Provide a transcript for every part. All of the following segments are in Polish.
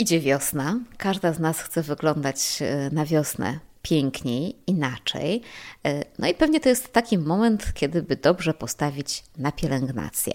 Idzie wiosna. Każda z nas chce wyglądać e, na wiosnę piękniej, inaczej. E, no i pewnie to jest taki moment, kiedy by dobrze postawić na pielęgnację.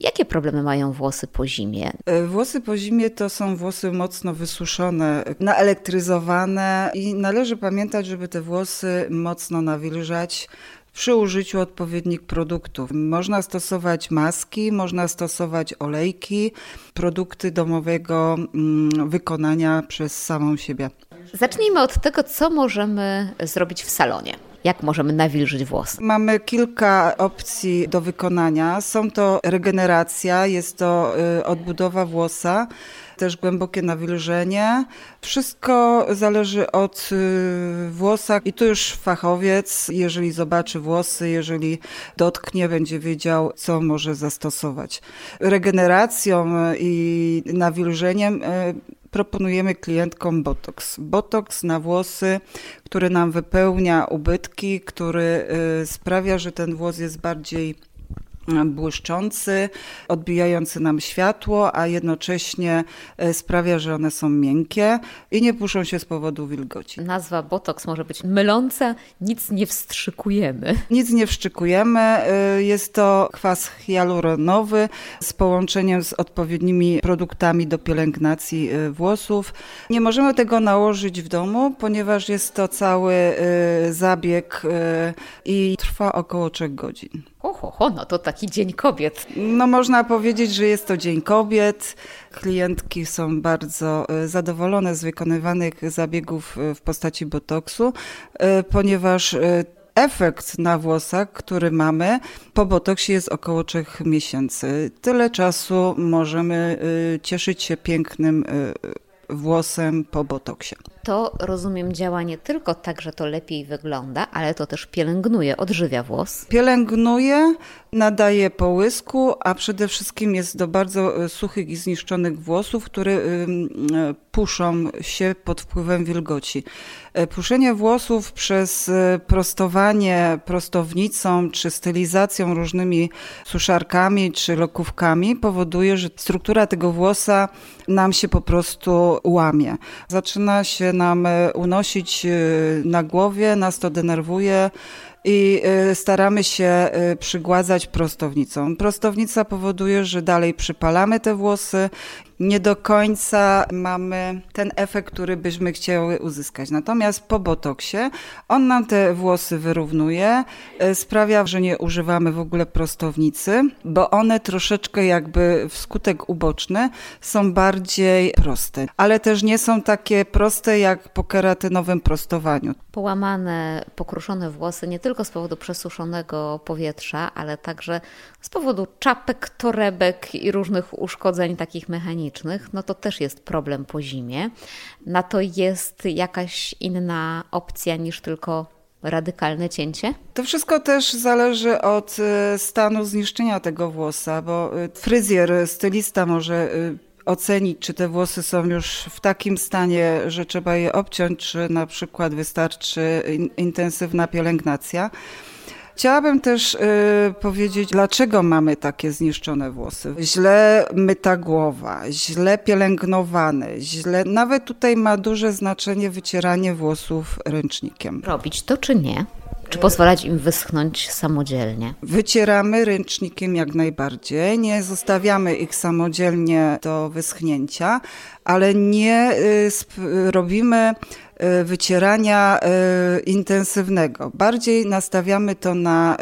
Jakie problemy mają włosy po zimie? E, włosy po zimie to są włosy mocno wysuszone, naelektryzowane i należy pamiętać, żeby te włosy mocno nawilżać przy użyciu odpowiednich produktów. Można stosować maski, można stosować olejki, produkty domowego mm, wykonania przez samą siebie. Zacznijmy od tego, co możemy zrobić w salonie. Jak możemy nawilżyć włosy? Mamy kilka opcji do wykonania. Są to regeneracja, jest to y, odbudowa włosa też głębokie nawilżenie. Wszystko zależy od y, włosa i tu już fachowiec, jeżeli zobaczy włosy, jeżeli dotknie, będzie wiedział, co może zastosować. Regeneracją i nawilżeniem y, proponujemy klientkom botoks. Botoks na włosy, który nam wypełnia ubytki, który y, sprawia, że ten włos jest bardziej błyszczący, odbijający nam światło, a jednocześnie e, sprawia, że one są miękkie i nie puszczą się z powodu wilgoci. Nazwa botoks może być myląca, nic nie wstrzykujemy. Nic nie wstrzykujemy. E, jest to kwas hialuronowy z połączeniem z odpowiednimi produktami do pielęgnacji e, włosów. Nie możemy tego nałożyć w domu, ponieważ jest to cały zabieg i trwa około 3 godzin. Oho, no to taki Dzień Kobiet. No można powiedzieć, że jest to Dzień Kobiet. Klientki są bardzo e, zadowolone z wykonywanych zabiegów e, w postaci botoksu, e, ponieważ efekt na włosach, który mamy po botoksie jest około 3 miesięcy. Tyle czasu możemy cieszyć się pięknym włosem po botoksie. To rozumiem działa nie tylko tak, że to lepiej wygląda, ale to też pielęgnuje, odżywia włos. Pielęgnuje, nadaje połysku, a przede wszystkim jest do bardzo e, suchych i zniszczonych włosów, które e, puszą się pod wpływem wilgoci. E, puszenie włosów przez prostowanie prostownicą czy stylizacją różnymi suszarkami czy lokówkami powoduje, że struktura tego włosa nam się po prostu łamie. Zaczyna się nam unosić na głowie, nas to denerwuje i y, staramy się przygładzać prostownicą. Prostownica powoduje, że dalej przypalamy te włosy nie do końca mamy ten efekt, który byśmy chciały uzyskać. Natomiast po botoksie on nam te włosy wyrównuje, e, sprawia, że nie używamy w ogóle prostownicy, bo one troszeczkę jakby w skutek uboczny są bardziej proste, ale też nie są takie proste jak po keratynowym prostowaniu. Połamane, pokruszone włosy nie tylko z powodu przesuszonego powietrza, ale także z powodu czapek, torebek i różnych uszkodzeń takich mechanicznych, no to też jest problem po zimie. Na to jest jakaś inna opcja niż tylko radykalne cięcie? To wszystko też zależy od e, stanu zniszczenia tego włosa, bo e, fryzjer, stylista może ocenić, czy te włosy są już w takim stanie, że trzeba je obciąć, czy na przykład wystarczy intensywna pielęgnacja. Chciałabym też y, powiedzieć, dlaczego mamy takie zniszczone włosy. Źle myta głowa, źle pielęgnowane, źle. Nawet tutaj ma duże znaczenie wycieranie włosów ręcznikiem. Robić to czy nie? Czy pozwalać im wyschnąć samodzielnie? Wycieramy ręcznikiem jak najbardziej. Nie zostawiamy ich samodzielnie do wyschnięcia, ale nie y, robimy y, wycierania y, intensywnego. Bardziej nastawiamy to na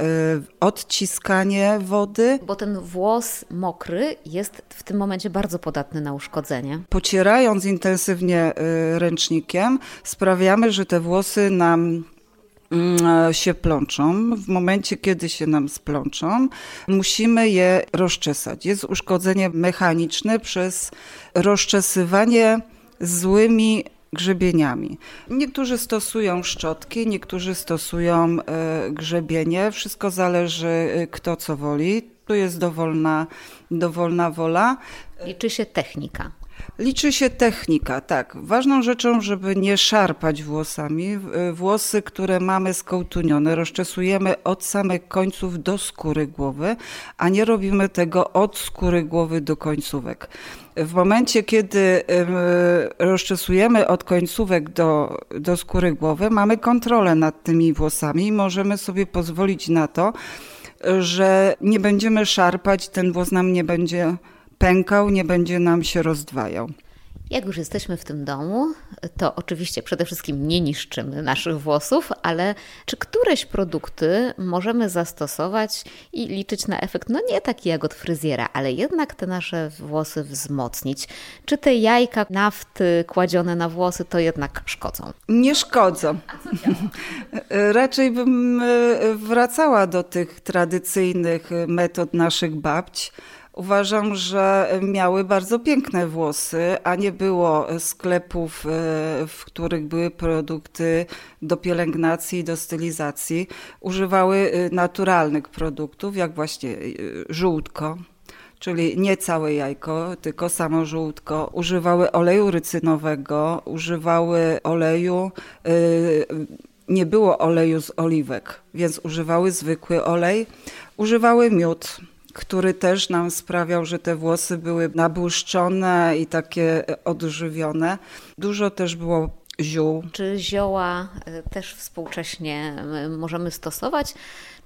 odciskanie wody. Bo ten włos mokry jest w tym momencie bardzo podatny na uszkodzenie. Pocierając intensywnie ręcznikiem, sprawiamy, że te włosy nam się plączą. W momencie, kiedy się nam splączą, musimy je rozczesać. Jest uszkodzenie mechaniczne przez rozczesywanie złymi grzebieniami. Niektórzy stosują szczotki, niektórzy stosują e, grzebienie. Wszystko zależy, e, kto co woli. Tu jest dowolna, dowolna wola. Liczy się technika. Liczy się technika, tak. Ważną rzeczą, żeby nie szarpać włosami. Włosy, które mamy skołtunione, rozczesujemy od samych końców do skóry głowy, a nie robimy tego od skóry głowy do końcówek. W momencie, kiedy rozczesujemy od końcówek do, do skóry głowy, mamy kontrolę nad tymi włosami i możemy sobie pozwolić na to, że nie będziemy szarpać, ten włos nam nie będzie pękał, nie będzie nam się rozdwajał. Jak już jesteśmy w tym domu, to oczywiście przede wszystkim nie niszczymy naszych włosów, ale czy któreś produkty możemy zastosować i liczyć na efekt, no nie taki jak od fryzjera, ale jednak te nasze włosy wzmocnić? Czy te jajka nafty kładzione na włosy to jednak szkodzą? Nie szkodzą. Raczej bym e, wracała do tych tradycyjnych metod naszych babć Uważam, że miały bardzo piękne włosy, a nie było sklepów, e, w których były produkty do pielęgnacji, do stylizacji. Używały e, naturalnych produktów, jak właśnie e, żółtko, czyli nie całe jajko, tylko samo żółtko. Używały oleju rycynowego, używały oleju. Nie było oleju z oliwek, więc używały zwykły olej. Używały miód który też nam sprawiał, że te włosy były nabłyszczone i takie odżywione. Dużo też było ziół. Czy zioła y, też współcześnie możemy stosować,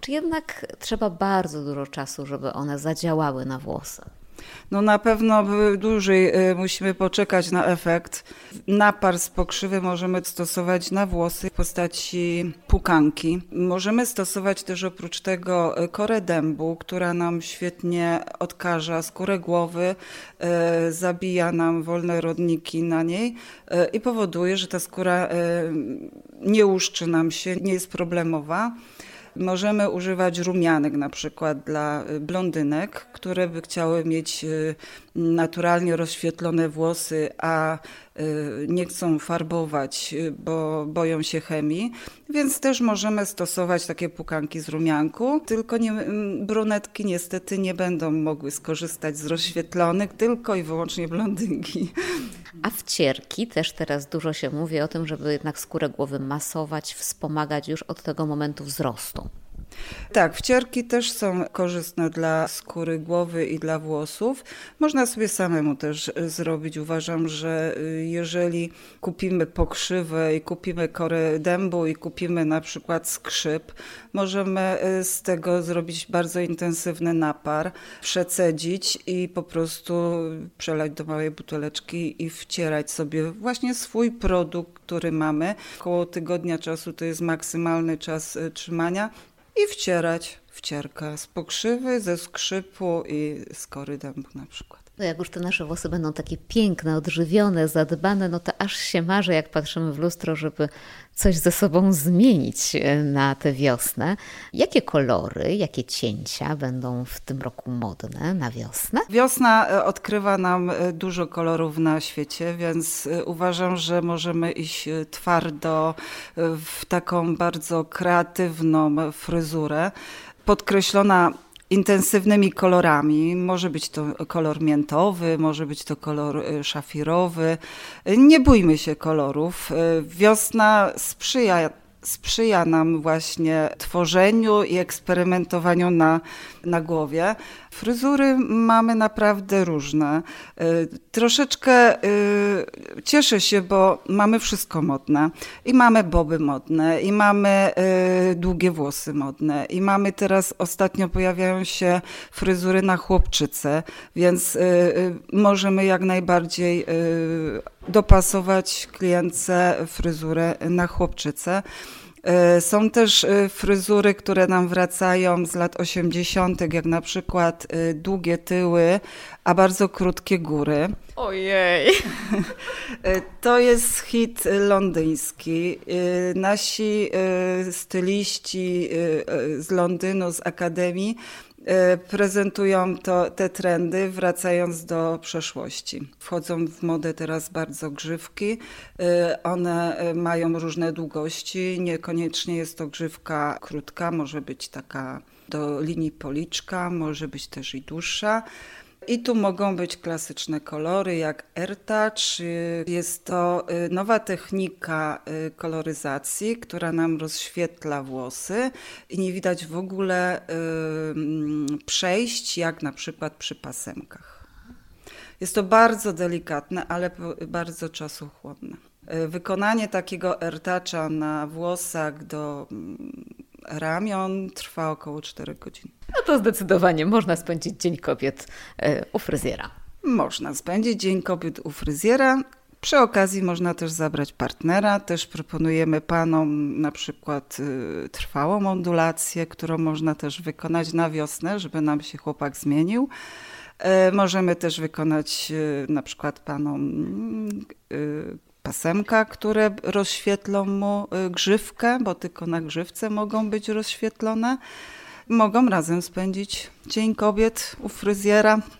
czy jednak trzeba bardzo dużo czasu, żeby one zadziałały na włosy? No na pewno dłużej y, musimy poczekać na efekt. Napar z pokrzywy możemy stosować na włosy w postaci pukanki. Możemy stosować też oprócz tego y, korę dębu, która nam świetnie odkaża skórę głowy, y, zabija nam wolne rodniki na niej i powoduje, że ta skóra nie łuszczy nam się, nie jest problemowa. Możemy używać rumianek na przykład dla y, blondynek, które by chciały mieć y, naturalnie rozświetlone włosy, a nie chcą farbować, bo boją się chemii, więc też możemy stosować takie pukanki z rumianku, tylko nie, brunetki niestety nie będą mogły skorzystać z rozświetlonych, tylko i wyłącznie blondynki. A wcierki też teraz dużo się mówi o tym, żeby jednak skórę głowy masować, wspomagać już od tego momentu wzrostu. Tak, wcierki też są korzystne dla skóry głowy i dla włosów. Można sobie samemu też e, zrobić. Uważam, że e, jeżeli kupimy pokrzywę i kupimy korę dębu i kupimy na przykład skrzyp, możemy e, z tego zrobić bardzo intensywny napar, przecedzić i po prostu przelać do małej buteleczki i wcierać sobie właśnie swój produkt, który mamy. Około tygodnia czasu to jest maksymalny czas trzymania i wcierać wcierkę z pokrzywy, ze skrzypu i z kory dębu na przykład. No jak już te nasze włosy będą takie piękne, odżywione, zadbane, no to aż się marzy, jak patrzymy w lustro, żeby coś ze sobą zmienić e, na tę wiosnę. Jakie kolory, jakie cięcia będą w tym roku modne na wiosnę? Wiosna e, odkrywa nam e, dużo kolorów na świecie, więc uważam, że możemy iść twardo w taką bardzo kreatywną fryzurę podkreślona intensywnymi kolorami. Może być to kolor miętowy, może być to kolor y, szafirowy. Nie bójmy się kolorów. Y, wiosna sprzyja sprzyja nam właśnie tworzeniu i eksperymentowaniu na, na głowie. Fryzury mamy naprawdę różne. Y, troszeczkę y, cieszę się, bo mamy wszystko modne. I mamy boby modne, i mamy y, długie włosy modne, i mamy teraz ostatnio pojawiają się fryzury na chłopczyce, więc możemy jak najbardziej dopasować klientce fryzurę na chłopczycę. E, są też e, fryzury, które nam wracają z lat 80., jak na przykład e, długie tyły, a bardzo krótkie góry. Ojej! To jest hit londyński. Nasi styliści z Londynu, z Akademii, prezentują to, te trendy, wracając do przeszłości. Wchodzą w modę teraz bardzo grzywki. E, one e, mają różne długości. Niekoniecznie jest to grzywka krótka, może być taka do linii policzka, może być też i dłuższa. I tu mogą być klasyczne kolory jak AirTouch. Jest to nowa technika koloryzacji, która nam rozświetla włosy i nie widać w ogóle przejść, jak na przykład przy pasemkach. Jest to bardzo delikatne, ale bardzo czasochłonne. Wykonanie takiego ertacza na włosach do mm, ramion trwa około 4 godzin. No to zdecydowanie można spędzić Dzień Kobiet e, u fryzjera. Można spędzić Dzień Kobiet u fryzjera. Przy okazji można też zabrać partnera. Też proponujemy panom na przykład y, trwałą ondulację, którą można też wykonać na wiosnę, żeby nam się chłopak zmienił. E, możemy też wykonać na przykład panom y, pasemka, które rozświetlą mu grzywkę, bo tylko na grzywce mogą być rozświetlone. Mogą razem spędzić Dzień Kobiet u fryzjera.